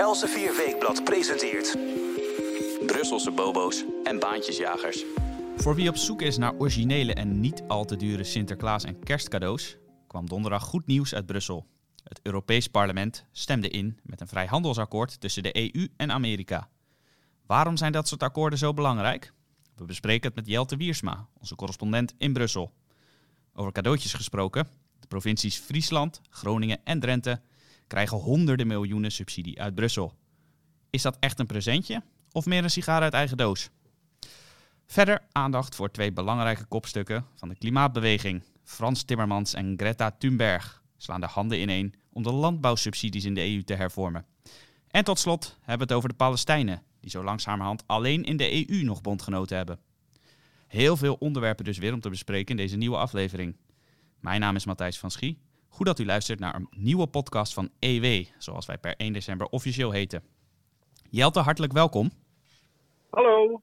Elsevier Weekblad presenteert... Brusselse bobo's en baantjesjagers. Voor wie op zoek is naar originele en niet al te dure Sinterklaas- en kerstcadeaus, kwam donderdag goed nieuws uit Brussel. Het Europees Parlement stemde in met een vrijhandelsakkoord tussen de EU en Amerika. Waarom zijn dat soort akkoorden zo belangrijk? We bespreken het met Jelte Wiersma, onze correspondent in Brussel. Over cadeautjes gesproken, de provincies Friesland, Groningen en Drenthe krijgen honderden miljoenen subsidie uit Brussel. Is dat echt een presentje of meer een sigaar uit eigen doos? Verder aandacht voor twee belangrijke kopstukken van de klimaatbeweging. Frans Timmermans en Greta Thunberg slaan de handen ineen om de landbouwsubsidies in de EU te hervormen. En tot slot hebben we het over de Palestijnen, die zo langzamerhand alleen in de EU nog bondgenoten hebben. Heel veel onderwerpen dus weer om te bespreken in deze nieuwe aflevering. Mijn naam is Matthijs van Schie. Goed dat u luistert naar een nieuwe podcast van EW, zoals wij per 1 december officieel heten. Jelte, hartelijk welkom. Hallo.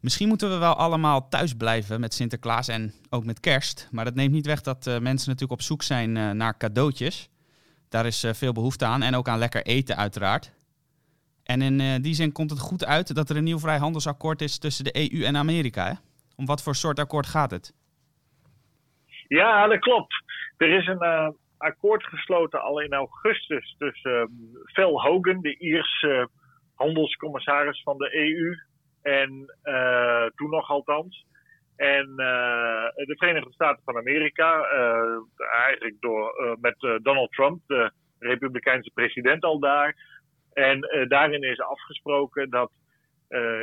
Misschien moeten we wel allemaal thuis blijven met Sinterklaas en ook met kerst. Maar dat neemt niet weg dat uh, mensen natuurlijk op zoek zijn uh, naar cadeautjes. Daar is uh, veel behoefte aan en ook aan lekker eten uiteraard. En in die zin komt het goed uit dat er een nieuw vrijhandelsakkoord is tussen de EU en Amerika. Hè? Om wat voor soort akkoord gaat het? Ja, dat klopt. Er is een akkoord gesloten al in augustus tussen Phil Hogan, de Ierse handelscommissaris van de EU, en uh, toen nog althans. En de Verenigde Staten van Amerika, eigenlijk door, met Donald Trump, de Republikeinse president al daar. En daarin is afgesproken dat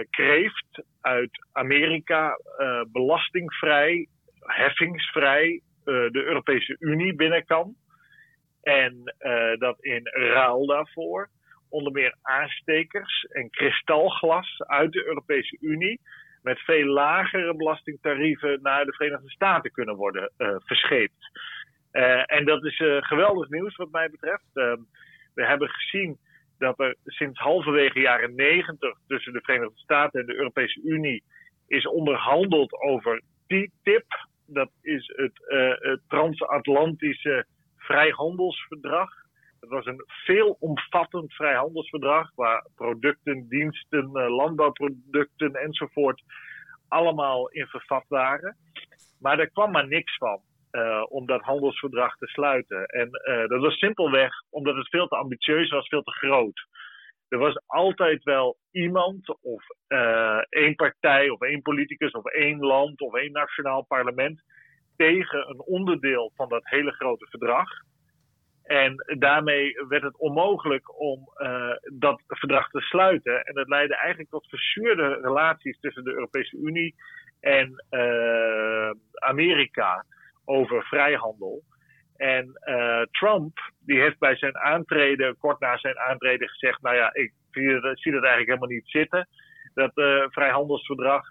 kreeft uit Amerika belastingvrij, heffingsvrij de Europese Unie binnen kan. En dat in ruil daarvoor onder meer aanstekers en kristalglas uit de Europese Unie met veel lagere belastingtarieven naar de Verenigde Staten kunnen worden uh, verscheept. En dat is geweldig nieuws wat mij betreft. Ehm, we hebben gezien dat er sinds halverwege jaren 90 tussen de Verenigde Staten en de Europese Unie is onderhandeld over TTIP. Dat is het, het transatlantische vrijhandelsverdrag. Het was een veelomvattend vrijhandelsverdrag waar producten, diensten, eh, landbouwproducten enzovoort allemaal in vervat waren. Maar er kwam maar niks van uh, om dat handelsverdrag te sluiten. En dat was simpelweg omdat het veel te ambitieus was, veel te groot. Er was altijd wel iemand of uh, één partij of één politicus of één land of één nationaal parlement tegen een onderdeel van dat hele grote verdrag. En daarmee werd het onmogelijk om uh, dat verdrag te sluiten. En dat leidde eigenlijk tot verzuurde relaties tussen de Europese Unie en uh, Amerika over vrijhandel. En uh, Trump, die heeft bij zijn aantreden, kort na zijn aantreden, gezegd: Nou ja, ik zie dat, eigenlijk helemaal niet zitten, dat vrijhandelsverdrag.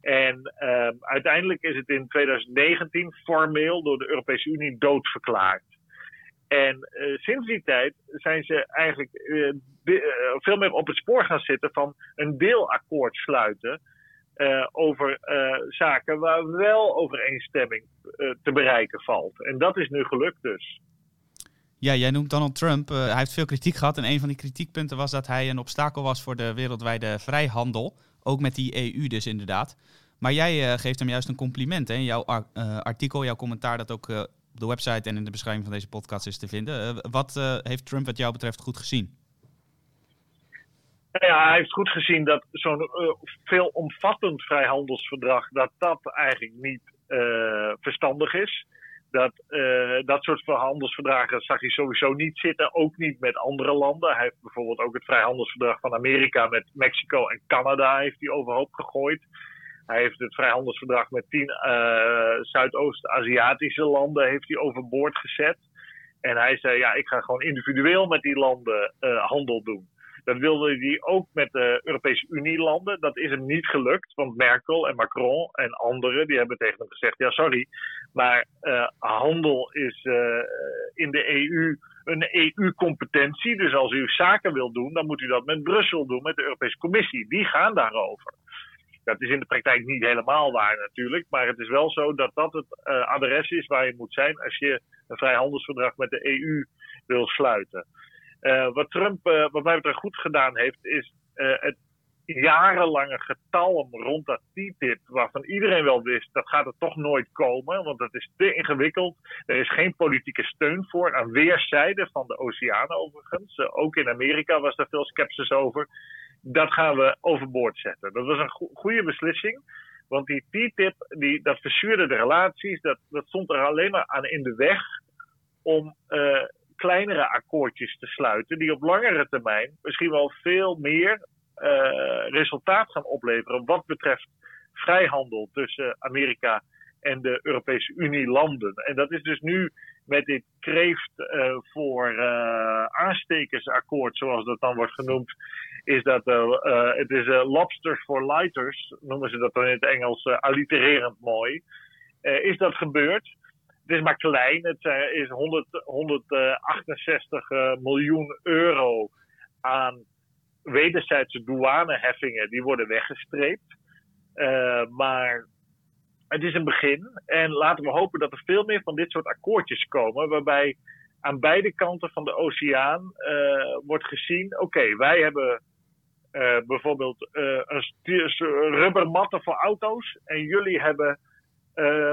En uiteindelijk is het in 2019 formeel door de Europese Unie doodverklaard. En uh, sinds die tijd zijn ze eigenlijk veel meer op het spoor gaan zitten van een deelakkoord sluiten. Over zaken waar wel overeenstemming te bereiken valt. En dat is nu gelukt dus. Ja, jij noemt Donald Trump. hij heeft veel kritiek gehad. En een van die kritiekpunten was dat hij een obstakel was voor de wereldwijde vrijhandel. Ook met die EU dus inderdaad. Maar jij geeft hem juist een compliment hè? jouw artikel, jouw commentaar dat ook op de website en in de beschrijving van deze podcast is te vinden. Wat heeft Trump wat jou betreft goed gezien? Ja, hij heeft goed gezien dat zo'n uh, veelomvattend vrijhandelsverdrag, dat dat eigenlijk niet verstandig is. Dat, dat soort handelsverdragen zag hij sowieso niet zitten, ook niet met andere landen. Hij heeft bijvoorbeeld ook het vrijhandelsverdrag van Amerika met Mexico en Canada heeft hij overhoop gegooid. Hij heeft het vrijhandelsverdrag met tien Zuidoost-Aziatische landen heeft hij overboord gezet. En hij zei, ja, ik ga gewoon individueel met die landen handel doen. Dat wilde hij ook met de Europese Unie-landen. Dat is hem niet gelukt, want Merkel en Macron en anderen die hebben tegen hem gezegd: ja, sorry, maar uh, handel is uh, in de EU een EU-competentie. Dus als u zaken wil doen, dan moet u dat met Brussel doen, met de Europese Commissie. Die gaan daarover. Dat is in de praktijk niet helemaal waar natuurlijk, maar het is wel zo dat dat het uh, adres is waar je moet zijn als je een vrijhandelsverdrag met de EU wil sluiten. Wat Trump, wat mij betreft, goed gedaan heeft, is het jarenlange getalm rond dat TTIP, waarvan iedereen wel wist dat gaat er toch nooit komen, want dat is te ingewikkeld. Er is geen politieke steun voor aan weerszijden van de oceaan overigens. ook in Amerika was er veel sceptisch over. Dat gaan we overboord zetten. Dat was een goede beslissing. Want die TTIP, die, dat verzuurde de relaties, dat, dat stond er alleen maar aan in de weg om kleinere akkoordjes te sluiten, die op langere termijn misschien wel veel meer uh, resultaat gaan opleveren wat betreft vrijhandel tussen Amerika en de Europese Unie landen. En dat is dus nu met dit kreeft uh, voor uh, aanstekersakkoord, zoals dat dan wordt genoemd, is dat het is lobsters for lighters, noemen ze dat dan in het Engels, allitererend mooi. is dat gebeurd? Het is maar klein, het is 100, 168 miljoen euro aan wederzijdse douaneheffingen die worden weggestreept. Maar het is een begin. En laten we hopen dat er veel meer van dit soort akkoordjes komen. Waarbij aan beide kanten van de oceaan wordt gezien: oké, wij hebben uh, bijvoorbeeld rubbermatten voor auto's. En jullie hebben,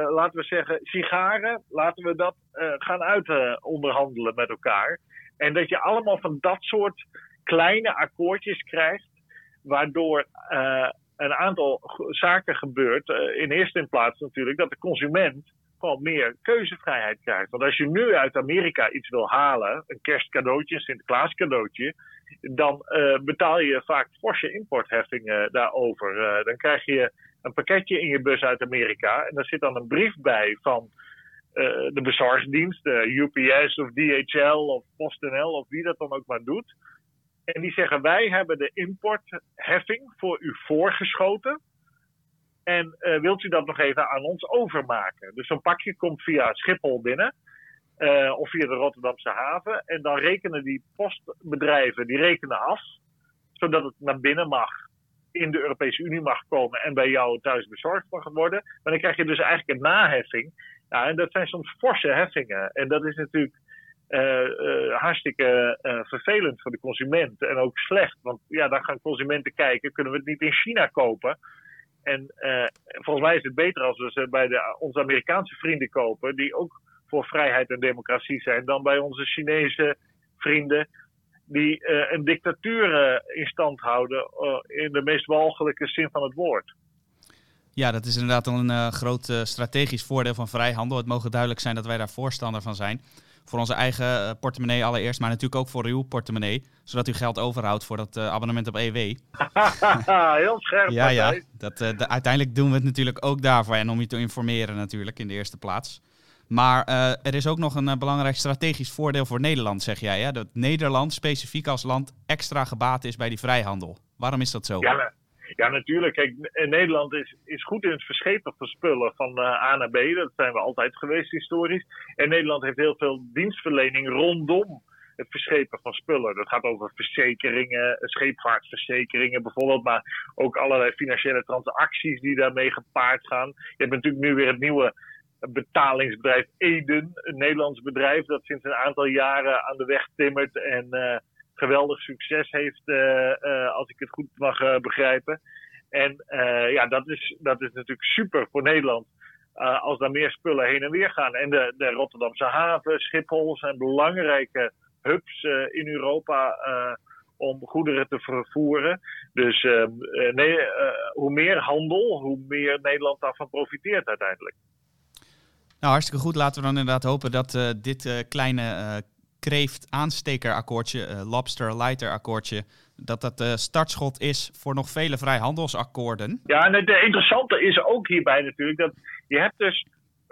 laten we zeggen, sigaren. Laten we dat gaan uit onderhandelen met elkaar. En dat je allemaal van dat soort kleine akkoordjes krijgt, waardoor een aantal zaken gebeurt. In eerste plaats natuurlijk dat de consument gewoon meer keuzevrijheid krijgt. Want als je nu uit Amerika iets wil halen, een kerstcadeautje, een Sinterklaas cadeautje, dan uh, betaal je vaak forse importheffingen daarover. dan krijg je een pakketje in je bus uit Amerika en daar zit dan een brief bij van de bezorgdienst, UPS of DHL of PostNL of wie dat dan ook maar doet. En die zeggen: Wij hebben de importheffing voor u voorgeschoten. En wilt u dat nog even aan ons overmaken? Dus zo'n pakje komt via Schiphol binnen. Uh, of via de Rotterdamse haven. En dan rekenen die postbedrijven die rekenen af. Zodat het naar binnen mag. In de Europese Unie mag komen. En bij jou thuis bezorgd mag worden. Maar dan krijg je dus eigenlijk een naheffing. Ja, en dat zijn soms forse heffingen. En dat is natuurlijk uh, hartstikke uh, vervelend voor de consument en ook slecht. Want ja, dan gaan consumenten kijken, kunnen we het niet in China kopen? En volgens mij is het beter als we ze bij de, onze Amerikaanse vrienden kopen, die ook voor vrijheid en democratie zijn, dan bij onze Chinese vrienden, die een dictatuur in stand houden in de meest walgelijke zin van het woord. Ja, dat is inderdaad een groot strategisch voordeel van vrijhandel. Het mogen duidelijk zijn dat wij daar voorstander van zijn. Voor onze eigen eh, portemonnee allereerst, maar natuurlijk ook voor uw portemonnee. Zodat u geld overhoudt voor dat abonnement op EW. Heel scherp. Ja, ja. Dat, uiteindelijk doen we het natuurlijk ook daarvoor. En om u te informeren natuurlijk in de eerste plaats. Maar uh, er is ook nog een belangrijk strategisch voordeel voor Nederland, zeg jij. Hè? Dat Nederland specifiek als land extra gebaat is bij die vrijhandel. Waarom is dat zo? Ja, ja, natuurlijk. Kijk, Nederland is, is goed in het verschepen van spullen van A naar B. Dat zijn we altijd geweest historisch. En Nederland heeft heel veel dienstverlening rondom het verschepen van spullen. Dat gaat over verzekeringen, scheepvaartverzekeringen bijvoorbeeld, maar ook allerlei financiële transacties die daarmee gepaard gaan. Je hebt natuurlijk nu weer het nieuwe betalingsbedrijf Eden, een Nederlands bedrijf dat sinds een aantal jaren aan de weg timmert en uh, geweldig succes heeft, uh, uh, als ik het goed mag begrijpen. En ja, dat is, dat is natuurlijk super voor Nederland. als daar meer spullen heen en weer gaan. En de, de Rotterdamse haven, Schiphol zijn belangrijke hubs in Europa om goederen te vervoeren. Dus nee, hoe meer handel, hoe meer Nederland daarvan profiteert uiteindelijk. Nou, hartstikke goed. Laten we dan inderdaad hopen dat dit kleine kreeft aanstekerakkoordje, uh, lobster lighter akkoordje, dat dat de startschot is voor nog vele vrijhandelsakkoorden. Ja, en het interessante is ook hierbij natuurlijk dat je hebt dus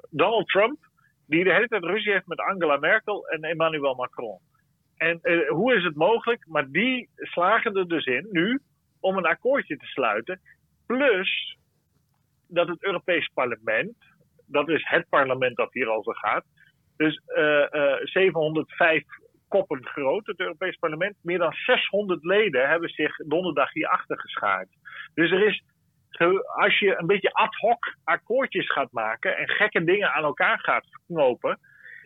Donald Trump, die de hele tijd ruzie heeft met Angela Merkel en Emmanuel Macron. En hoe is het mogelijk? Maar die slagen er dus in nu om een akkoordje te sluiten. Plus dat het Europees Parlement, dat is het parlement dat hier over gaat, dus uh, uh, 705 koppen groot, het Europees Parlement. Meer dan 600 leden hebben zich donderdag hierachter geschaard. Dus er is, als je een beetje ad hoc akkoordjes gaat maken en gekke dingen aan elkaar gaat knopen,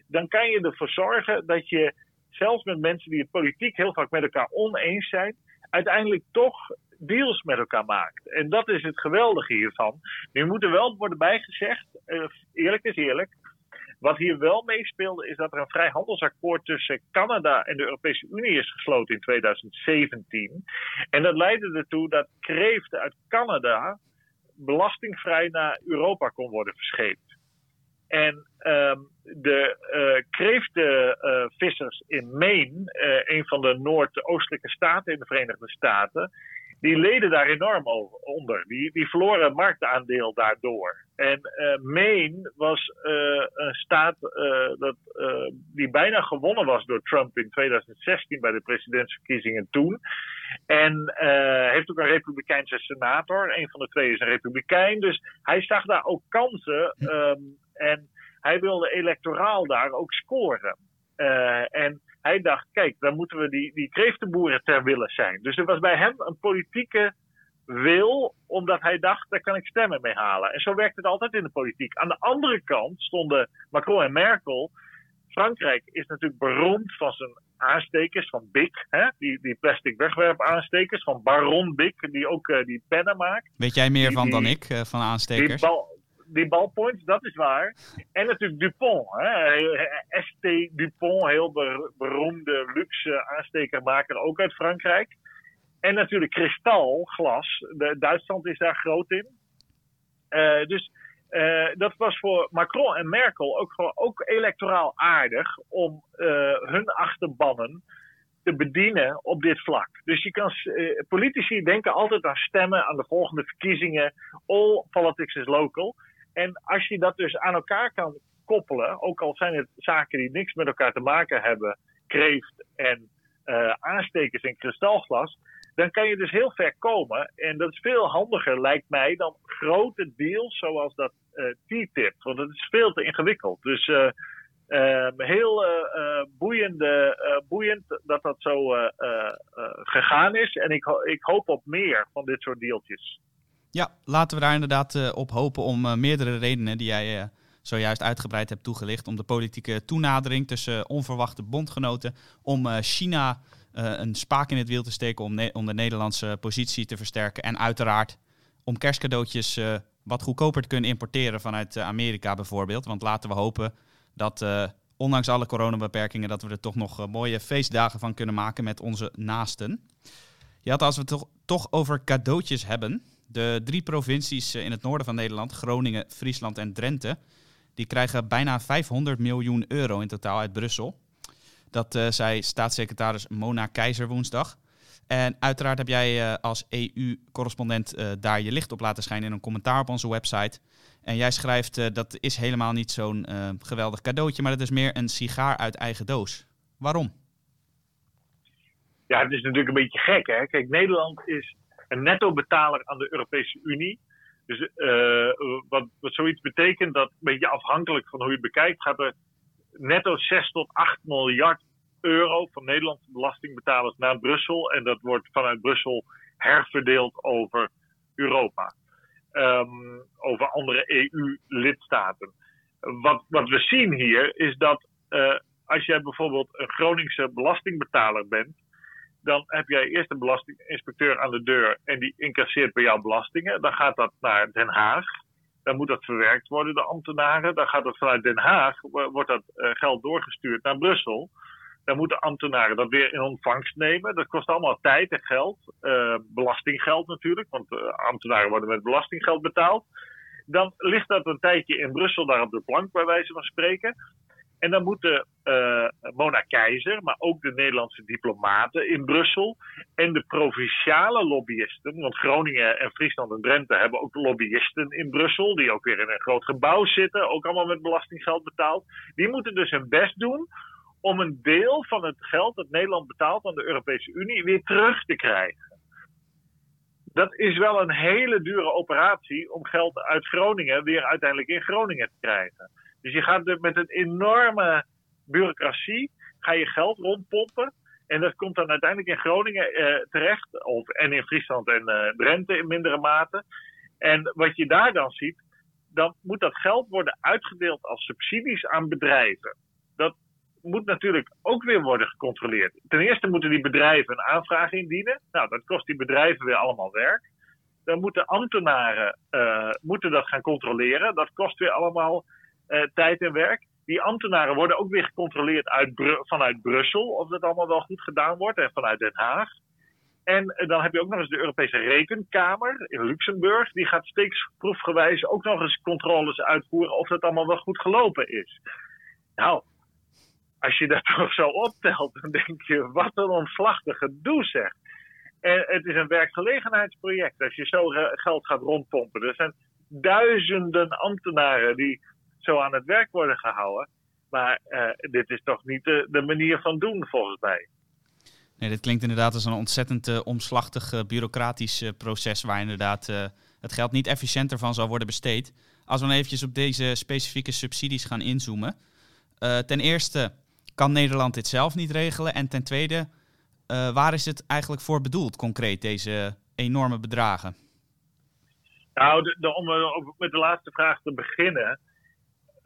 dan kan je ervoor zorgen dat je zelfs met mensen die het politiek heel vaak met elkaar oneens zijn, uiteindelijk toch deals met elkaar maakt. En dat is het geweldige hiervan. Nu moet er wel worden bijgezegd, uh, eerlijk is eerlijk, wat hier wel meespeelde is dat er een vrijhandelsakkoord tussen Canada en de Europese Unie is gesloten in 2017. En dat leidde ertoe dat kreeften uit Canada belastingvrij naar Europa kon worden verscheept. En um, de uh, kreeftenvissers in Maine, uh, een van de noordoostelijke staten in de Verenigde Staten, die leden daar enorm over, onder. Die, die verloren marktaandeel daardoor. En uh, Maine was uh, een staat uh, dat, die bijna gewonnen was door Trump in 2016 bij de presidentsverkiezingen toen. En heeft ook een republikeinse senator. Een van de twee is een republikein. Dus hij zag daar ook kansen. Um, en hij wilde electoraal daar ook scoren. en hij dacht, kijk, dan moeten we die, die kreeftenboeren ter wille zijn. Dus er was bij hem een politieke wil, omdat hij dacht, daar kan ik stemmen mee halen. En zo werkt het altijd in de politiek. Aan de andere kant stonden Macron en Merkel. Frankrijk is natuurlijk beroemd van zijn aanstekers, van Bic, hè? Die, die plastic wegwerpaanstekers, van Baron Bic, die ook uh, die pennen maakt. Weet jij meer van dan ik, uh, van aanstekers? Die, bal, die ballpoints, dat is waar. En natuurlijk Dupont. Hè? ST Dupont, heel beroemde luxe aanstekermaker, ook uit Frankrijk. En natuurlijk kristalglas. De, Duitsland is daar groot in. Uh, dus uh, dat was voor Macron en Merkel ook, ook electoraal aardig om hun achterbannen te bedienen op dit vlak. Dus je kan, politici denken altijd aan stemmen aan de volgende verkiezingen. All politics is local. En als je dat dus aan elkaar kan koppelen, ook al zijn het zaken die niks met elkaar te maken hebben, kreeft en uh, aanstekers in kristalglas, dan kan je dus heel ver komen. En dat is veel handiger, lijkt mij, dan grote deals zoals dat uh, TTIP. Want dat is veel te ingewikkeld. Dus uh, uh, heel boeiende, boeiend dat dat zo gegaan is. En ik, ik hoop op meer van dit soort deeltjes. Ja, laten we daar inderdaad op hopen om meerdere redenen die jij zojuist uitgebreid hebt toegelicht. Om de politieke toenadering tussen onverwachte bondgenoten. Om China een spaak in het wiel te steken om, de Nederlandse positie te versterken. En uiteraard om kerstcadeautjes wat goedkoper te kunnen importeren vanuit Amerika bijvoorbeeld. Want laten we hopen dat ondanks alle coronabeperkingen dat we er toch nog mooie feestdagen van kunnen maken met onze naasten. Je had als we het toch, toch over cadeautjes hebben. De drie provincies in het noorden van Nederland, Groningen, Friesland en Drenthe, die krijgen bijna 500 miljoen euro in totaal uit Brussel. Dat uh, zei staatssecretaris Mona Keizer woensdag. En uiteraard heb jij uh, als EU-correspondent daar je licht op laten schijnen in een commentaar op onze website. En jij schrijft dat is helemaal niet zo'n geweldig cadeautje, maar het is meer een sigaar uit eigen doos. Waarom? Ja, het is natuurlijk een beetje gek. Hè? Kijk, Nederland is een netto-betaler aan de Europese Unie. Dus wat, wat zoiets betekent, dat een beetje afhankelijk van hoe je het bekijkt, gaat er netto 6 tot 8 miljard euro van Nederlandse belastingbetalers naar Brussel. En dat wordt vanuit Brussel herverdeeld over Europa. Um, over andere EU-lidstaten. Wat, wat we zien hier is dat uh, als jij bijvoorbeeld een Groningse belastingbetaler bent, dan heb jij eerst een belastinginspecteur aan de deur en die incasseert bij jou belastingen. Dan gaat dat naar Den Haag. Dan moet dat verwerkt worden, de ambtenaren. Dan gaat dat vanuit Den Haag, wordt dat uh, geld doorgestuurd naar Brussel. Dan moeten ambtenaren dat weer in ontvangst nemen. Dat kost allemaal tijd en geld. Uh, belastinggeld natuurlijk, want uh, ambtenaren worden met belastinggeld betaald. Dan ligt dat een tijdje in Brussel daar op de plank, bij wijze van spreken. En dan moeten uh, Mona Keizer, maar ook de Nederlandse diplomaten in Brussel en de provinciale lobbyisten, want Groningen en Friesland en Drenthe hebben ook lobbyisten in Brussel, die ook weer in een groot gebouw zitten, ook allemaal met belastinggeld betaald. Die moeten dus hun best doen om een deel van het geld dat Nederland betaalt aan de Europese Unie weer terug te krijgen. Dat is wel een hele dure operatie om geld uit Groningen weer uiteindelijk in Groningen te krijgen. Dus je gaat met een enorme bureaucratie ga je geld rondpompen. En dat komt dan uiteindelijk in Groningen eh, terecht. Of, en in Friesland en uh, Drenthe in mindere mate. En wat je daar dan ziet, dan moet dat geld worden uitgedeeld als subsidies aan bedrijven. Dat moet natuurlijk ook weer worden gecontroleerd. Ten eerste moeten die bedrijven een aanvraag indienen. Nou, dat kost die bedrijven weer allemaal werk. Dan moeten ambtenaren uh, moeten dat gaan controleren. Dat kost weer allemaal tijd en werk. Die ambtenaren worden ook weer gecontroleerd uit vanuit Brussel, of dat allemaal wel goed gedaan wordt, en vanuit Den Haag. En dan heb je ook nog eens de Europese Rekenkamer in Luxemburg. Die gaat steeksproefgewijs ook nog eens controles uitvoeren of dat allemaal wel goed gelopen is. Nou, als je dat toch zo optelt, dan denk je, wat een omslachtig gedoe zeg. En het is een werkgelegenheidsproject als je zo geld gaat rondpompen. Er zijn duizenden ambtenaren die zo aan het werk worden gehouden. Maar uh, dit is toch niet de, de, manier van doen, volgens mij. Nee, dit klinkt inderdaad als een ontzettend uh, omslachtig uh, bureaucratisch proces waar inderdaad het geld niet efficiënter van zal worden besteed. Als we dan eventjes op deze specifieke subsidies gaan inzoomen. ten eerste kan Nederland dit zelf niet regelen. En ten tweede, waar is het eigenlijk voor bedoeld, concreet, deze enorme bedragen? Nou, de, de, om met de laatste vraag te beginnen.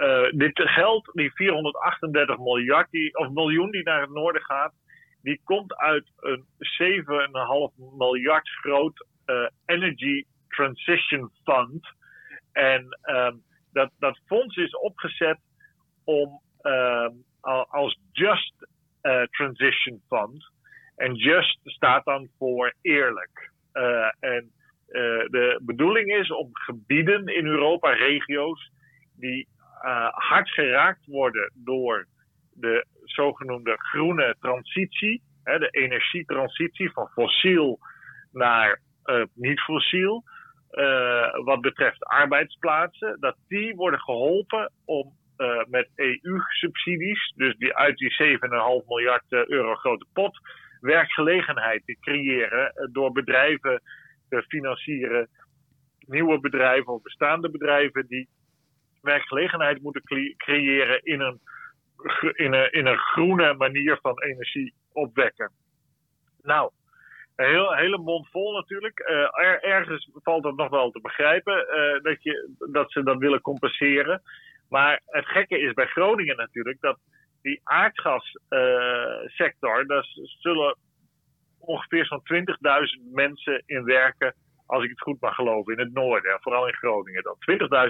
Uh, dit geld, die 438 miljard, die, of miljoen die naar het noorden gaat, die komt uit een 7,5 miljard groot uh, Energy Transition Fund. En um, dat, dat fonds is opgezet om um, als Just uh, Transition Fund. En Just staat dan voor eerlijk. en de bedoeling is om gebieden in Europa, regio's, die uh, hard geraakt worden door de zogenoemde groene transitie, hè, de energietransitie van fossiel naar uh, niet-fossiel, uh, wat betreft arbeidsplaatsen, dat die worden geholpen om met EU-subsidies, dus die uit die 7,5 miljard euro grote pot, werkgelegenheid te creëren door bedrijven te financieren, nieuwe bedrijven of bestaande bedrijven die werkgelegenheid moeten creëren in een, in, een, in een groene manier van energie opwekken. Nou, een heel, hele mond vol natuurlijk. Uh, ergens valt het nog wel te begrijpen uh, dat, je, dat ze dat willen compenseren. Maar het gekke is bij Groningen natuurlijk dat die aardgassector, uh, daar zullen ongeveer zo'n 20.000 mensen in werken als ik het goed mag geloven, in het noorden, vooral in Groningen dan.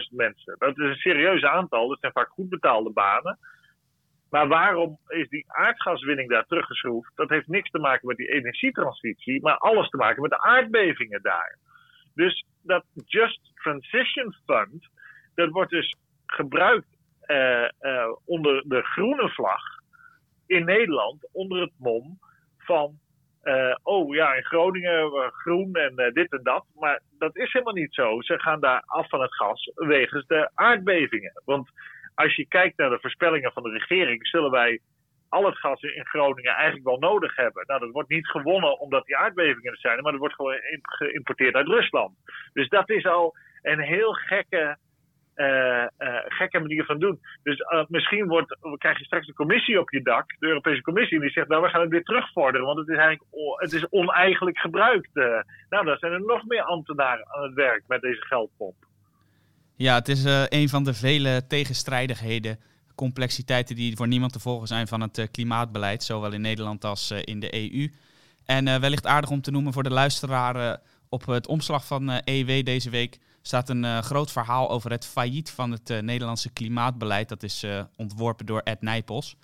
20.000 mensen. Dat is een serieus aantal, dat zijn vaak goed betaalde banen. Maar waarom is die aardgaswinning daar teruggeschroefd? Dat heeft niks te maken met die energietransitie, maar alles te maken met de aardbevingen daar. Dus dat Just Transition Fund, dat wordt dus gebruikt uh, uh, onder de groene vlag in Nederland, onder het mom van uh, oh ja, in Groningen uh, groen en uh, dit en dat. Maar dat is helemaal niet zo. Ze gaan daar af van het gas wegens de aardbevingen. Want als je kijkt naar de voorspellingen van de regering, zullen wij al het gas in Groningen eigenlijk wel nodig hebben. Nou, dat wordt niet gewonnen omdat die aardbevingen er zijn, maar dat wordt gewoon geïmporteerd uit Rusland. Dus dat is al een heel gekke gekke manier van doen. Dus uh, misschien wordt, krijg je straks een commissie op je dak, de Europese Commissie, die zegt, nou we gaan het weer terugvorderen, want het is eigenlijk het is oneigenlijk gebruikt. nou, dan zijn er nog meer ambtenaren aan het werk met deze geldpomp. Ja, het is een van de vele tegenstrijdigheden, complexiteiten die voor niemand te volgen zijn van het klimaatbeleid, zowel in Nederland als in de EU. En wellicht aardig om te noemen voor de luisteraar op het omslag van EW deze week staat een uh, groot verhaal over het failliet van het uh, Nederlandse klimaatbeleid. Dat is uh, ontworpen door Ed Nijpels.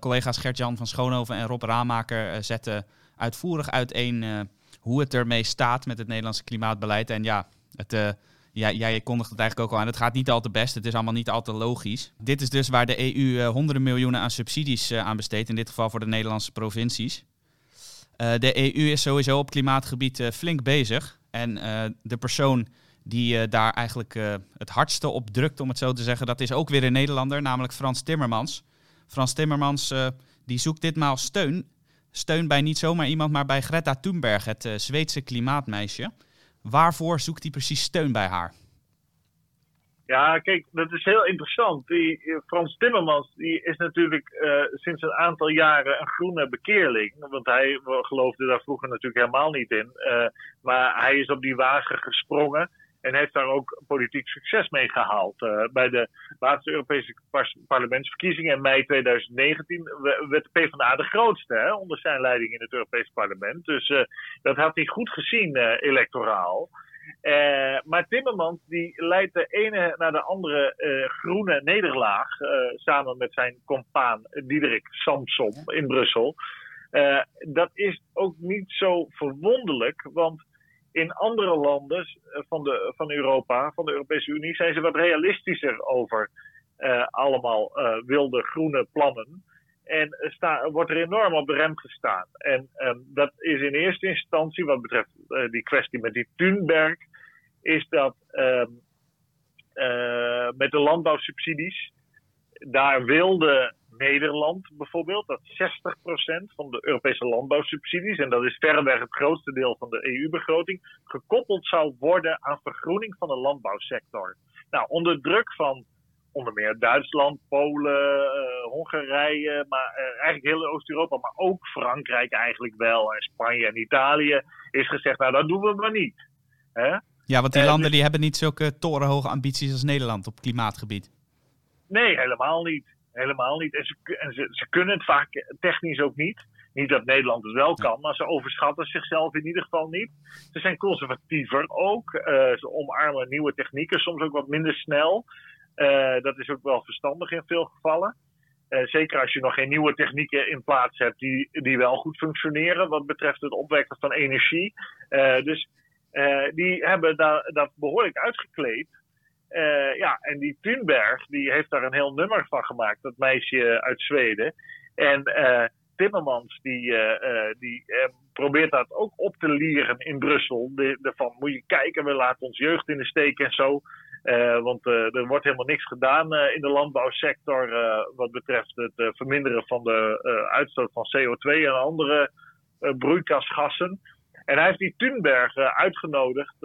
collega's Gert-Jan van Schoonhoven en Rob Raamaker zetten uitvoerig uiteen hoe het ermee staat met het Nederlandse klimaatbeleid. En ja, het, ja, jij kondigt het eigenlijk ook al aan. Het gaat niet al te best. Het is allemaal niet al te logisch. Dit is dus waar de EU honderden miljoenen aan subsidies aan besteedt. In dit geval voor de Nederlandse provincies. de EU is sowieso op klimaatgebied flink bezig. En de persoon die uh, daar eigenlijk uh, het hardste op drukt, om het zo te zeggen. Dat is ook weer een Nederlander, namelijk Frans Timmermans. Frans Timmermans uh, die zoekt ditmaal steun. Steun bij niet zomaar iemand, maar bij Greta Thunberg, het Zweedse klimaatmeisje. Waarvoor zoekt hij precies steun bij haar? Ja, kijk, dat is heel interessant. Die, Frans Timmermans die is natuurlijk sinds een aantal jaren een groene bekeerling. Want hij geloofde daar vroeger natuurlijk helemaal niet in. maar hij is op die wagen gesprongen. En heeft daar ook politiek succes mee gehaald. bij de laatste Europese parlementsverkiezingen in mei 2019 werd de PvdA de grootste hè, onder zijn leiding in het Europese parlement. Dus dat had hij goed gezien electoraal. Uh, maar Timmermans die leidt de ene naar de andere groene nederlaag. Samen met zijn compaan Diederik Samsom in Brussel. dat is ook niet zo verwonderlijk, want in andere landen van, de, van Europa, van de Europese Unie, zijn ze wat realistischer over allemaal wilde groene plannen. En sta, wordt er enorm op de rem gestaan. En um, dat is in eerste instantie, wat betreft die kwestie met die Thunberg, is dat uh, met de landbouwsubsidies, daar wilde Nederland bijvoorbeeld dat 60% van de Europese landbouwsubsidies, en dat is verreweg het grootste deel van de EU-begroting, gekoppeld zou worden aan vergroening van de landbouwsector. Nou, onder druk van onder meer Duitsland, Polen, uh, Hongarije, maar uh, eigenlijk heel Oost-Europa, maar ook Frankrijk eigenlijk wel, en Spanje en Italië, is gezegd, nou dat doen we maar niet. Hè? Ja, want die uh, landen die hebben niet zulke torenhoge ambities als Nederland op klimaatgebied. Nee, helemaal niet. Helemaal niet. En, ze, en ze, ze, kunnen het vaak technisch ook niet. Niet dat Nederland het wel kan, maar ze overschatten zichzelf in ieder geval niet. Ze zijn conservatiever ook. ze omarmen nieuwe technieken, soms ook wat minder snel. Uh, dat is ook wel verstandig in veel gevallen. Uh, zeker als je nog geen nieuwe technieken in plaats hebt die, die wel goed functioneren wat betreft het opwekken van energie. Dus die hebben daar, dat behoorlijk uitgekleed. Ja, en die Thunberg die heeft daar een heel nummer van gemaakt, dat meisje uit Zweden. En Timmermans die, die probeert dat ook op te leren in Brussel. De, de van moet je kijken, we laten ons jeugd in de steek en zo. Want er wordt helemaal niks gedaan in de landbouwsector wat betreft het verminderen van de uitstoot van CO2 en andere broeikasgassen. En hij heeft die Thunberg uitgenodigd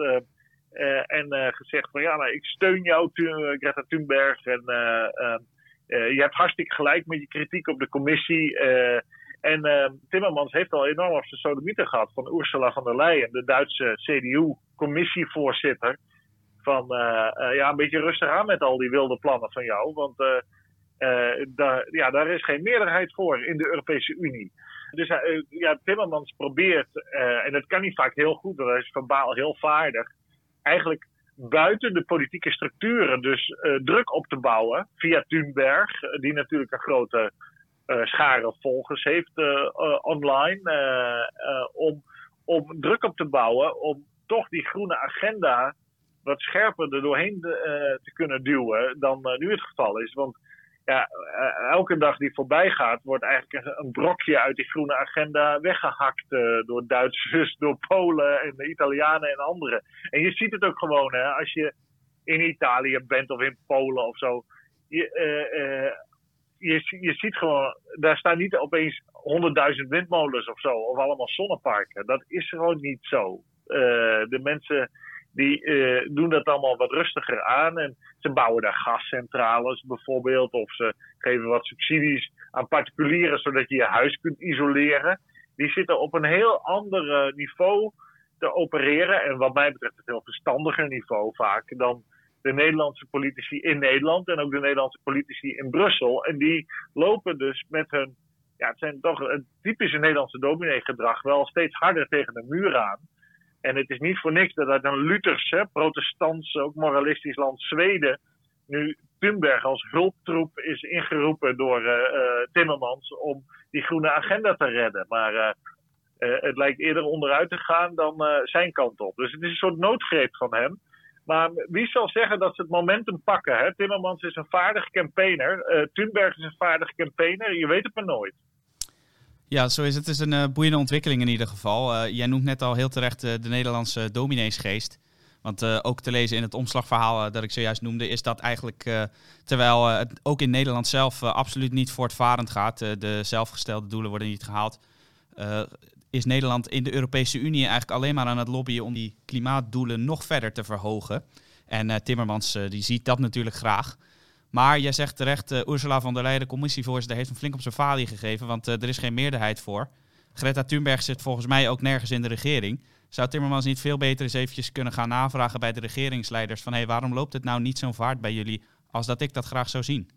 en gezegd van ja, nou, ik steun jou, Greta Thunberg. En je hebt hartstikke gelijk met je kritiek op de commissie. en Timmermans heeft al enorm op zijn sodomieten gehad van Ursula von der Leyen, de Duitse CDU-commissievoorzitter van ja, een beetje rustig aan met al die wilde plannen van jou. Want daar, ja, daar is geen meerderheid voor in de Europese Unie. Dus ja, Timmermans probeert, en dat kan niet vaak heel goed, hij is verbaal heel vaardig, eigenlijk buiten de politieke structuren dus druk op te bouwen via Thunberg, die natuurlijk een grote schare volgers heeft online, om, om druk op te bouwen om toch die groene agenda wat scherper er doorheen te kunnen duwen dan nu het geval is. Want ja, uh, elke dag die voorbij gaat, wordt eigenlijk een, brokje uit die groene agenda weggehakt door Duitsers, door Polen en de Italianen en anderen. En je ziet het ook gewoon, hè, als je in Italië bent of in Polen of zo. Je, je, je ziet gewoon, daar staan niet opeens honderdduizend windmolens of zo, of allemaal zonneparken. Dat is gewoon niet zo. de mensen die uh, doen dat allemaal wat rustiger aan. En ze bouwen daar gascentrales bijvoorbeeld. Of ze geven wat subsidies aan particulieren zodat je je huis kunt isoleren. Die zitten op een heel ander niveau te opereren. En wat mij betreft een heel verstandiger niveau vaak dan de Nederlandse politici in Nederland. En ook de Nederlandse politici in Brussel. En die lopen dus met hun, ja het zijn toch een typische Nederlandse dominee-gedrag, wel steeds harder tegen de muur aan. En het is niet voor niks dat uit een Luthers, hè, protestants, ook moralistisch land Zweden, nu Thunberg als hulptroep is ingeroepen door uh, uh, Timmermans om die groene agenda te redden. Maar uh, het lijkt eerder onderuit te gaan dan zijn kant op. Dus het is een soort noodgreep van hem. Maar wie zal zeggen dat ze het momentum pakken? Hè? Timmermans is een vaardig campaigner. Thunberg is een vaardig campaigner. Je weet het maar nooit. Ja, zo is het. Het is een uh, boeiende ontwikkeling in ieder geval. Uh, jij noemt net al heel terecht uh, de Nederlandse domineesgeest. Want ook te lezen in het omslagverhaal dat ik zojuist noemde, is dat eigenlijk, terwijl het ook in Nederland zelf absoluut niet voortvarend gaat, de zelfgestelde doelen worden niet gehaald, is Nederland in de Europese Unie eigenlijk alleen maar aan het lobbyen om die klimaatdoelen nog verder te verhogen. En Timmermans die ziet dat natuurlijk graag. Maar jij zegt terecht, uh, Ursula von der Leyen, de commissievoorzitter, heeft een flink op zijn falie gegeven, want uh, er is geen meerderheid voor. Greta Thunberg zit volgens mij ook nergens in de regering. Zou Timmermans niet veel beter eens eventjes kunnen gaan navragen bij de regeringsleiders van hé, hey, waarom loopt het nou niet zo'n vaart bij jullie als dat ik dat graag zou zien?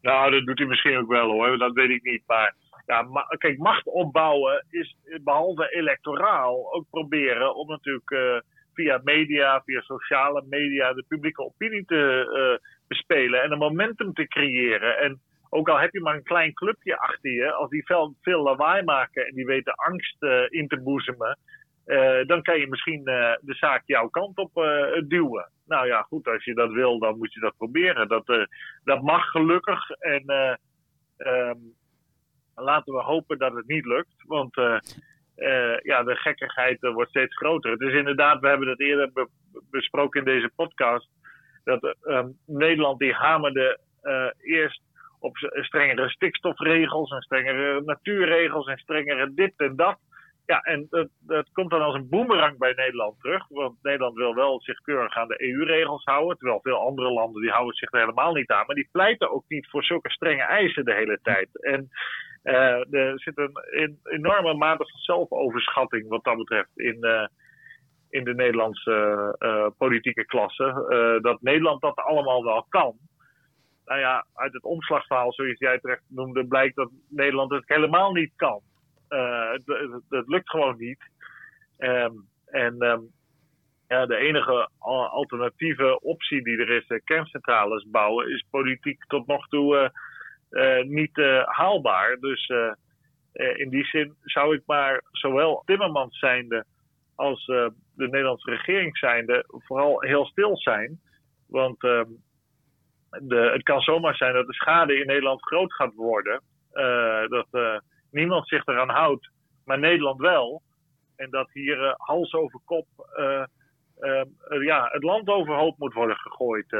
Nou, dat doet hij misschien ook wel hoor, dat weet ik niet. Maar ja, kijk, macht opbouwen is behalve electoraal ook proberen om natuurlijk uh, via media, via sociale media, de publieke opinie te uh, bespelen en een momentum te creëren. En ook al heb je maar een klein clubje achter je, als die veel, veel lawaai maken en die weten angst uh, in te boezemen, dan kan je misschien de zaak jouw kant op duwen. Nou ja, goed, als je dat wil, dan moet je dat proberen. Dat, dat mag gelukkig. En um, laten we hopen dat het niet lukt. Want uh, ja, de gekkigheid uh, wordt steeds groter. Het is inderdaad, we hebben het eerder be besproken in deze podcast. Dat um, Nederland die hamerde eerst op strengere stikstofregels en strengere natuurregels en strengere dit en dat. Ja, en dat, dat komt dan als een boemerang bij Nederland terug. Want Nederland wil wel zich keurig aan de EU-regels houden. Terwijl veel andere landen die houden zich er helemaal niet aan. Maar die pleiten ook niet voor zulke strenge eisen de hele tijd. En uh, er zit een, enorme mate van zelfoverschatting wat dat betreft in, uh, in de Nederlandse uh, politieke klasse. dat Nederland dat allemaal wel kan. Nou ja, uit het omslagverhaal, zoals jij terecht noemde, blijkt dat Nederland het helemaal niet kan. Het, het, lukt gewoon niet. Um, en um, ja, de enige alternatieve optie die er is, kerncentrales bouwen, is politiek tot nog toe uh, niet haalbaar. Dus in die zin zou ik maar zowel Timmermans zijnde als de Nederlandse regering zijnde vooral heel stil zijn. Want ehm, de, het kan zomaar zijn dat de schade in Nederland groot gaat worden. dat niemand zich eraan houdt, maar Nederland wel. En dat hier hals over kop ja, het land overhoop moet worden gegooid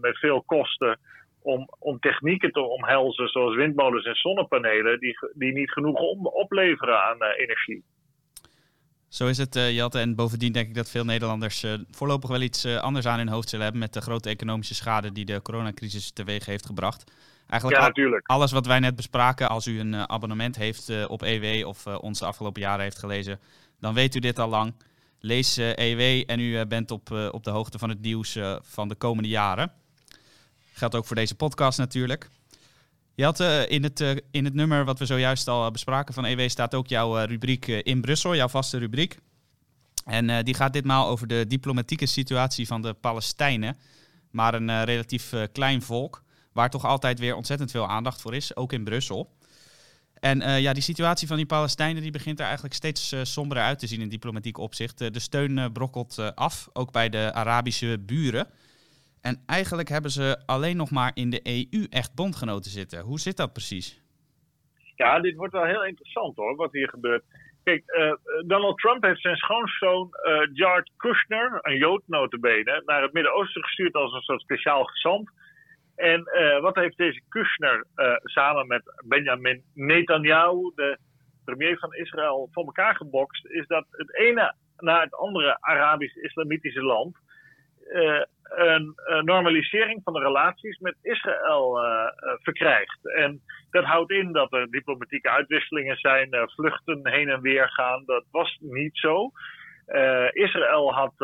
met veel kosten om, om technieken te omhelzen, zoals windmolens en zonnepanelen, die, die niet genoeg om, opleveren aan energie. Zo is het, Jelte. En bovendien denk ik dat veel Nederlanders voorlopig wel iets anders aan hun hoofd zullen hebben met de grote economische schade die de coronacrisis teweeg heeft gebracht. Eigenlijk ja, natuurlijk. alles wat wij net bespraken, als u een abonnement heeft op EW of ons de afgelopen jaren heeft gelezen, dan weet u dit al lang. Lees EW en u bent op, op de hoogte van het nieuws van de komende jaren. Geldt ook voor deze podcast natuurlijk. Je had uh, in, het, uh, in het nummer wat we zojuist al bespraken van EW staat ook jouw uh, rubriek in Brussel, jouw vaste rubriek. En die gaat ditmaal over de diplomatieke situatie van de Palestijnen. Maar een relatief klein volk, waar toch altijd weer ontzettend veel aandacht voor is, ook in Brussel. En ja, die situatie van die Palestijnen die begint er eigenlijk steeds somberder uit te zien in diplomatiek opzicht. de steun brokkelt af, ook bij de Arabische buren. En eigenlijk hebben ze alleen nog maar in de EU echt bondgenoten zitten. Hoe zit dat precies? Ja, dit wordt wel heel interessant hoor, wat hier gebeurt. Kijk, Donald Trump heeft zijn schoonzoon Jared Kushner, een Jood notabene, naar het Midden-Oosten gestuurd als een soort speciaal gezant. En uh, wat heeft deze Kushner samen met Benjamin Netanyahu, de premier van Israël, voor elkaar gebokst, is dat het ene na het andere Arabisch-Islamitische land een, normalisering van de relaties met Israël uh, verkrijgt. En dat houdt in dat er diplomatieke uitwisselingen zijn, uh, vluchten heen en weer gaan. Dat was niet zo. Israël had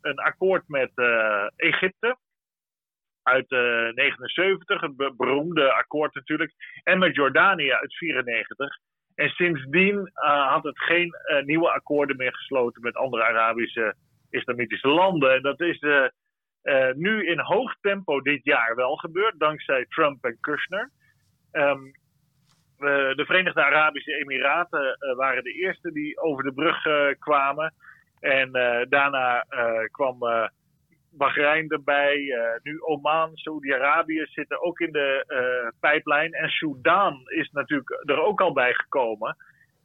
een akkoord met Egypte uit 79, het beroemde akkoord natuurlijk, en met Jordanië uit 94. En sindsdien had het geen nieuwe akkoorden meer gesloten met andere Arabische islamitische landen. En dat is nu in hoog tempo dit jaar wel gebeurd, dankzij Trump en Kushner. Uh, de Verenigde Arabische Emiraten waren de eerste die over de brug kwamen. En daarna kwam Bahrein erbij. nu Oman, Saudi-Arabië zitten ook in de pijplijn. En Sudan is natuurlijk er ook al bij gekomen.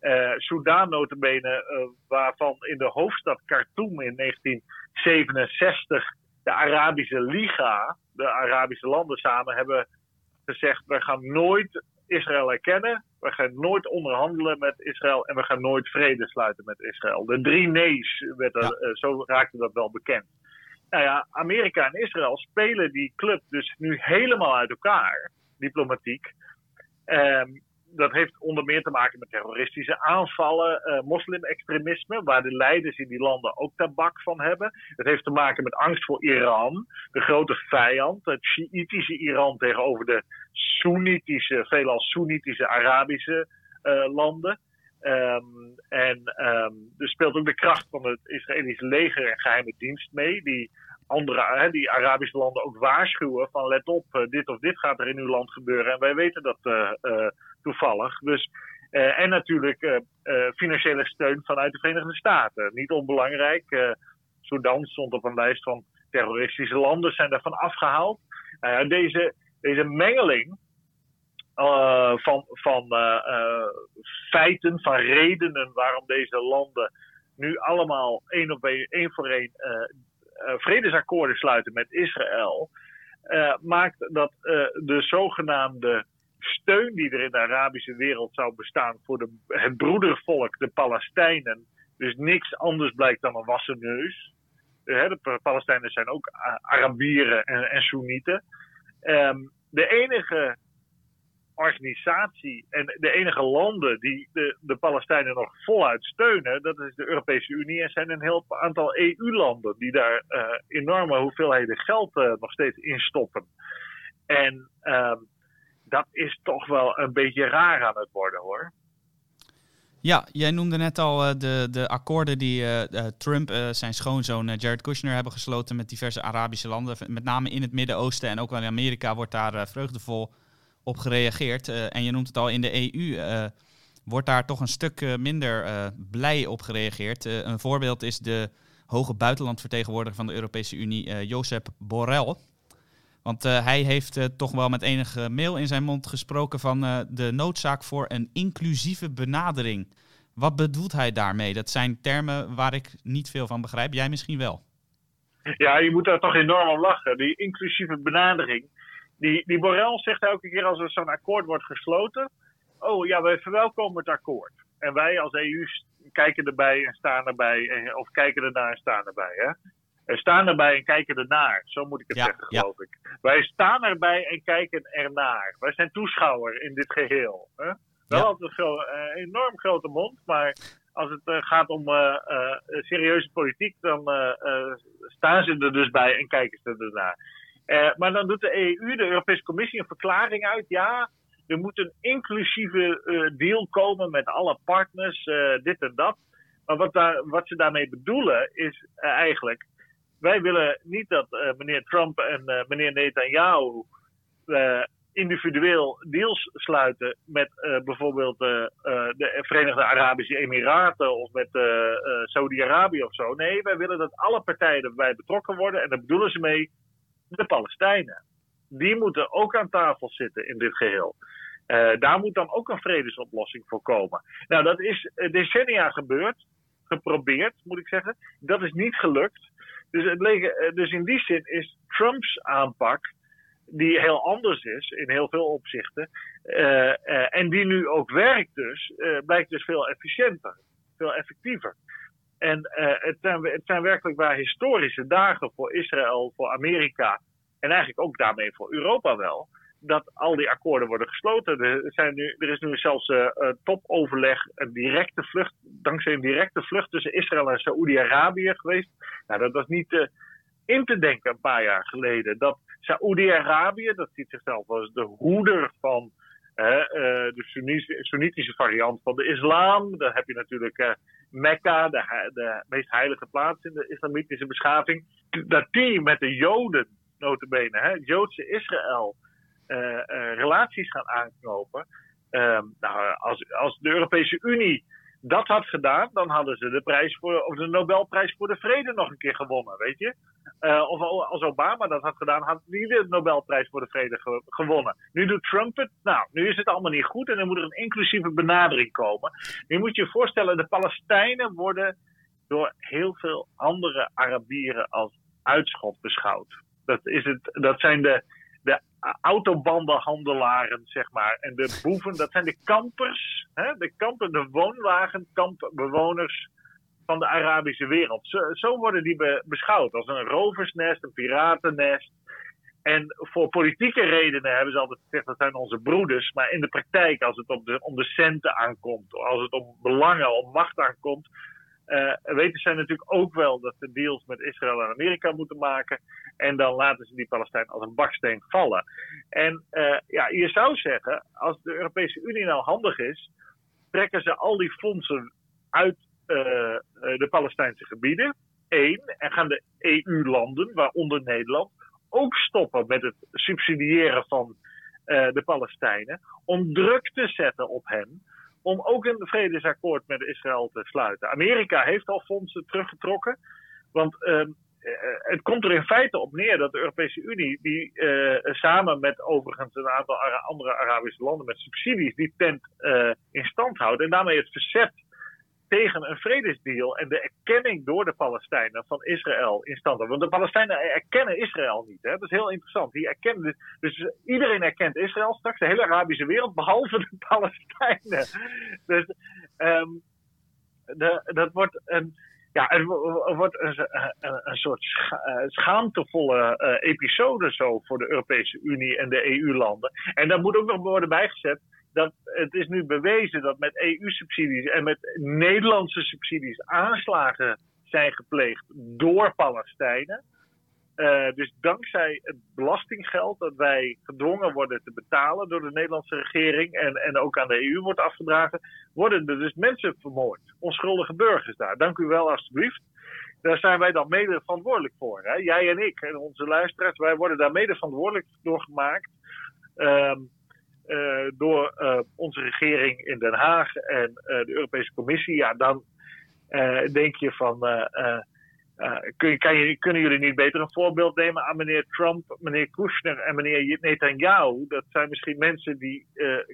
Uh, Soudaan notabene, uh, waarvan in de hoofdstad Khartoum in 1967 de Arabische Liga, de Arabische landen samen, hebben gezegd: we gaan nooit Israël erkennen, we gaan nooit onderhandelen met Israël en we gaan nooit vrede sluiten met Israël. De drie nee's, werd er, eh, zo raakte dat wel bekend. Nou ja, Amerika en Israël spelen die club dus nu helemaal uit elkaar, diplomatiek. Um, dat heeft onder meer te maken met terroristische aanvallen, uh, moslimextremisme, waar de leiders in die landen ook tabak van hebben. Het heeft te maken met angst voor Iran, de grote vijand, het Shiïtische Iran tegenover de Soenitische, veelal Soenitische Arabische uh, landen. Um, en um, er speelt ook de kracht van het Israëlische leger en geheime dienst mee, die andere, hè, die Arabische landen ook waarschuwen van let op, uh, dit of dit gaat er in uw land gebeuren. En wij weten dat uh, uh, toevallig. Dus, en natuurlijk financiële steun vanuit de Verenigde Staten. Niet onbelangrijk. Sudan stond op een lijst van terroristische landen, zijn daarvan afgehaald. deze, deze mengeling van, van feiten, van redenen waarom deze landen nu allemaal één op één, één voor één vredesakkoorden sluiten met Israël, maakt dat de zogenaamde steun die er in de Arabische wereld zou bestaan voor het broedervolk, de Palestijnen, dus niks anders blijkt dan een wassen neus. de Palestijnen zijn ook Arabieren en, en Soenieten. Um, de enige organisatie en de enige landen die de, de Palestijnen nog voluit steunen, dat is de Europese Unie en zijn een heel aantal EU-landen die daar uh, enorme hoeveelheden geld uh, nog steeds in stoppen. En uh, dat is toch wel een beetje raar aan het worden hoor. Ja, jij noemde net al uh, de, de akkoorden die Trump, uh, zijn schoonzoon Jared Kushner, hebben gesloten met diverse Arabische landen. Met name in het Midden-Oosten en ook wel in Amerika wordt daar vreugdevol op gereageerd. Uh, en je noemt het al, in de EU eh, wordt daar toch een stuk uh, minder blij op gereageerd. een voorbeeld is de hoge buitenlandvertegenwoordiger van de Europese Unie, Josep Borrell. Want hij heeft toch wel met enige mail in zijn mond gesproken van de noodzaak voor een inclusieve benadering. Wat bedoelt hij daarmee? Dat zijn termen waar ik niet veel van begrijp. Jij misschien wel. Ja, je moet daar toch enorm om lachen. Die inclusieve benadering die, die Borrell zegt elke keer als er zo'n akkoord wordt gesloten: Oh ja, wij verwelkomen het akkoord. En wij als EU kijken erbij en staan erbij, of kijken ernaar en staan erbij. Hè? We staan erbij en kijken ernaar, zo moet ik het zeggen, geloof ik. Wij staan erbij en kijken ernaar. Wij zijn toeschouwer in dit geheel. Hè? Wel ja. altijd een uh, enorm grote mond, maar als het uh, gaat om uh, serieuze politiek, dan staan ze er dus bij en kijken ze ernaar. Uh, maar dan doet de EU, de Europese Commissie, een verklaring uit. Ja, er moet een inclusieve uh, deal komen met alle partners, uh, dit en dat. Maar wat, daar, wat ze daarmee bedoelen is eigenlijk. Wij willen niet dat meneer Trump en meneer Netanyahu individueel deals sluiten met bijvoorbeeld de Verenigde Arabische Emiraten of met Saudi-Arabië of zo. Nee, wij willen dat alle partijen erbij betrokken worden. En daar bedoelen ze mee de Palestijnen. Die moeten ook aan tafel zitten in dit geheel. Uh, daar moet dan ook een vredesoplossing voor komen. Nou, dat is decennia gebeurd, geprobeerd moet ik zeggen. Dat is niet gelukt. Dus, het lege, dus in die zin is Trumps aanpak, die heel anders is in heel veel opzichten, en die nu ook werkt dus, blijkt dus veel efficiënter, veel effectiever. En uh, het, zijn, het zijn werkelijk waar historische dagen voor Israël, voor Amerika en eigenlijk ook daarmee voor Europa wel. Dat al die akkoorden worden gesloten. Er, zijn nu, er is nu zelfs uh, topoverleg, een directe vlucht, dankzij een directe vlucht tussen Israël en Saoedi-Arabië geweest. Nou, dat was niet in te denken een paar jaar geleden. Dat Saoedi-Arabië, dat ziet zichzelf als de hoeder van de Soenitische variant van de islam. Dan heb je natuurlijk Mekka, de, de meest heilige plaats in de islamitische beschaving, dat die met de Joden, notabene, hè, Joodse Israël, uh, relaties gaan aanknopen. Uh, nou, als, als de Europese Unie dat had gedaan, dan hadden ze de, prijs voor, of de Nobelprijs voor de Vrede nog een keer gewonnen, weet je. Uh, of als Obama dat had gedaan, had hij de Nobelprijs voor de Vrede ge gewonnen. Nu doet Trump het. Nou, nu is het allemaal niet goed en dan moet er een inclusieve benadering komen. Nu moet je je voorstellen, de Palestijnen worden door heel veel andere Arabieren als uitschot beschouwd. Dat, is het, dat zijn de, de autobandenhandelaren, zeg maar. En de boeven, dat zijn de kampers, hè? de kamper, de woonwagenkampbewoners van de Arabische wereld. Zo, zo worden die be, beschouwd als een roversnest, een piratennest. En voor politieke redenen hebben ze altijd gezegd dat zijn onze broeders. Maar in de praktijk, als het op de, om de centen aankomt, als het om belangen, om macht aankomt, uh, weten zij natuurlijk ook wel dat ze deals met Israël en Amerika moeten maken. En dan laten ze die Palestijnen als een baksteen vallen. En uh, ja, je zou zeggen, als de Europese Unie nou handig is, trekken ze al die fondsen uit uh, de Palestijnse gebieden. Eén, en gaan de EU-landen, waaronder Nederland, ook stoppen met het subsidiëren van de Palestijnen. Om druk te zetten op hen om ook een vredesakkoord met Israël te sluiten. Amerika heeft al fondsen teruggetrokken. Want uh, het komt er in feite op neer dat de Europese Unie, die uh, samen met overigens een aantal andere Arabische landen met subsidies, die tent uh, in stand houdt. En daarmee het verzet tegen een vredesdeal en de erkenning door de Palestijnen van Israël in stand houden. Want de Palestijnen erkennen Israël niet. Hè? Dat is heel interessant. Die erkennen dus, iedereen erkent Israël straks, de hele Arabische wereld, behalve de Palestijnen. Dus de, dat wordt een. Ja, het wordt een, een, soort schaamtevolle uh, episode zo voor de Europese Unie en de EU-landen. En daar moet ook nog worden bijgezet dat het is nu bewezen dat met EU-subsidies en met Nederlandse subsidies aanslagen zijn gepleegd door Palestijnen. Uh, dus dankzij het belastinggeld dat wij gedwongen worden te betalen door de Nederlandse regering en, en ook aan de EU wordt afgedragen, worden er dus mensen vermoord. Onschuldige burgers daar. Dank u wel alstublieft. Daar zijn wij dan mede verantwoordelijk voor. Hè? Jij en ik en onze luisteraars, wij worden daar mede verantwoordelijk door gemaakt. Uh, door uh, onze regering in Den Haag en uh, de Europese Commissie, ja, dan denk je van. kan je, kunnen jullie niet beter een voorbeeld nemen aan meneer Trump, meneer Kushner en meneer Netanyahu? Dat zijn misschien mensen die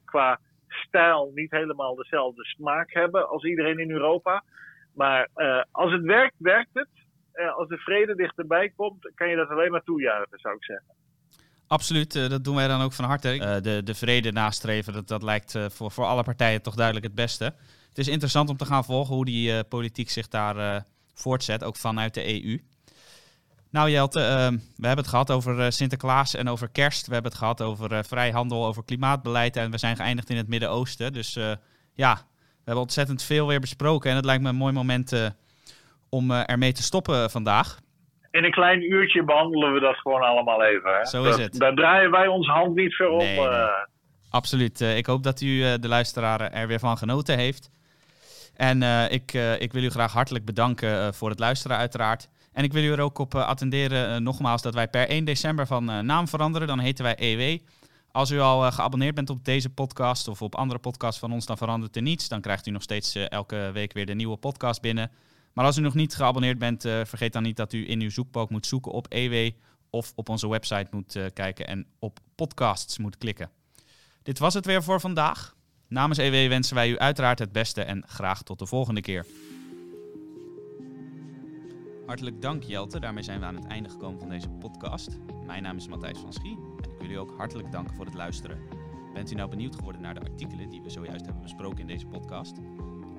qua stijl niet helemaal dezelfde smaak hebben als iedereen in Europa. Maar als het werkt, werkt het. als de vrede dichterbij komt, kan je dat alleen maar toejuichen, zou ik zeggen. Absoluut, uh, dat doen wij dan ook van harte. Uh, de, de vrede nastreven, dat, dat lijkt uh, voor, voor alle partijen toch duidelijk het beste. Het is interessant om te gaan volgen hoe die politiek zich daar voortzet, ook vanuit de EU. Nou Jelte, we hebben het gehad over Sinterklaas en over kerst. We hebben het gehad over vrijhandel, over klimaatbeleid en we zijn geëindigd in het Midden-Oosten. Dus ja, we hebben ontzettend veel weer besproken en het lijkt me een mooi moment om ermee te stoppen vandaag in een klein uurtje behandelen we dat gewoon allemaal even. Hè? Zo is het. Daar draaien wij onze hand niet voor. Nee, nee. Absoluut. Uh, ik hoop dat u, uh, de luisteraar, er weer van genoten heeft. En uh, ik, ik wil u graag hartelijk bedanken voor het luisteren, uiteraard. En ik wil u er ook op attenderen, nogmaals, dat wij per 1 december van naam veranderen. Dan heten wij EW. Als u al geabonneerd bent op deze podcast of op andere podcasts van ons, dan verandert er niets. Dan krijgt u nog steeds elke week weer de nieuwe podcast binnen. Maar als u nog niet geabonneerd bent, uh, vergeet dan niet dat u in uw zoekbalk moet zoeken op EW of op onze website moet uh, kijken en op podcasts moet klikken. Dit was het weer voor vandaag. Namens EW wensen wij u uiteraard het beste en graag tot de volgende keer. Hartelijk dank Jelte, daarmee zijn we aan het einde gekomen van deze podcast. Mijn naam is Matthijs van Schie en ik wil u ook hartelijk danken voor het luisteren. Bent u nou benieuwd geworden naar de artikelen die we zojuist hebben besproken in deze podcast?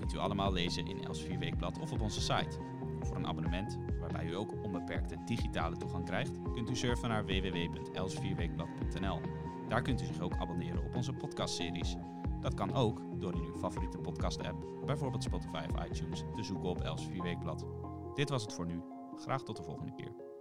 Kunt u allemaal lezen in Elsevier Weekblad of op onze site. Voor een abonnement, waarbij u ook onbeperkte digitale toegang krijgt, kunt u surfen naar www.elsevierweekblad.nl. Daar kunt u zich ook abonneren op onze podcastseries. Dat kan ook door in uw favoriete podcast-app, bijvoorbeeld Spotify of iTunes, te zoeken op Elsevier Weekblad. Dit was het voor nu. Graag tot de volgende keer.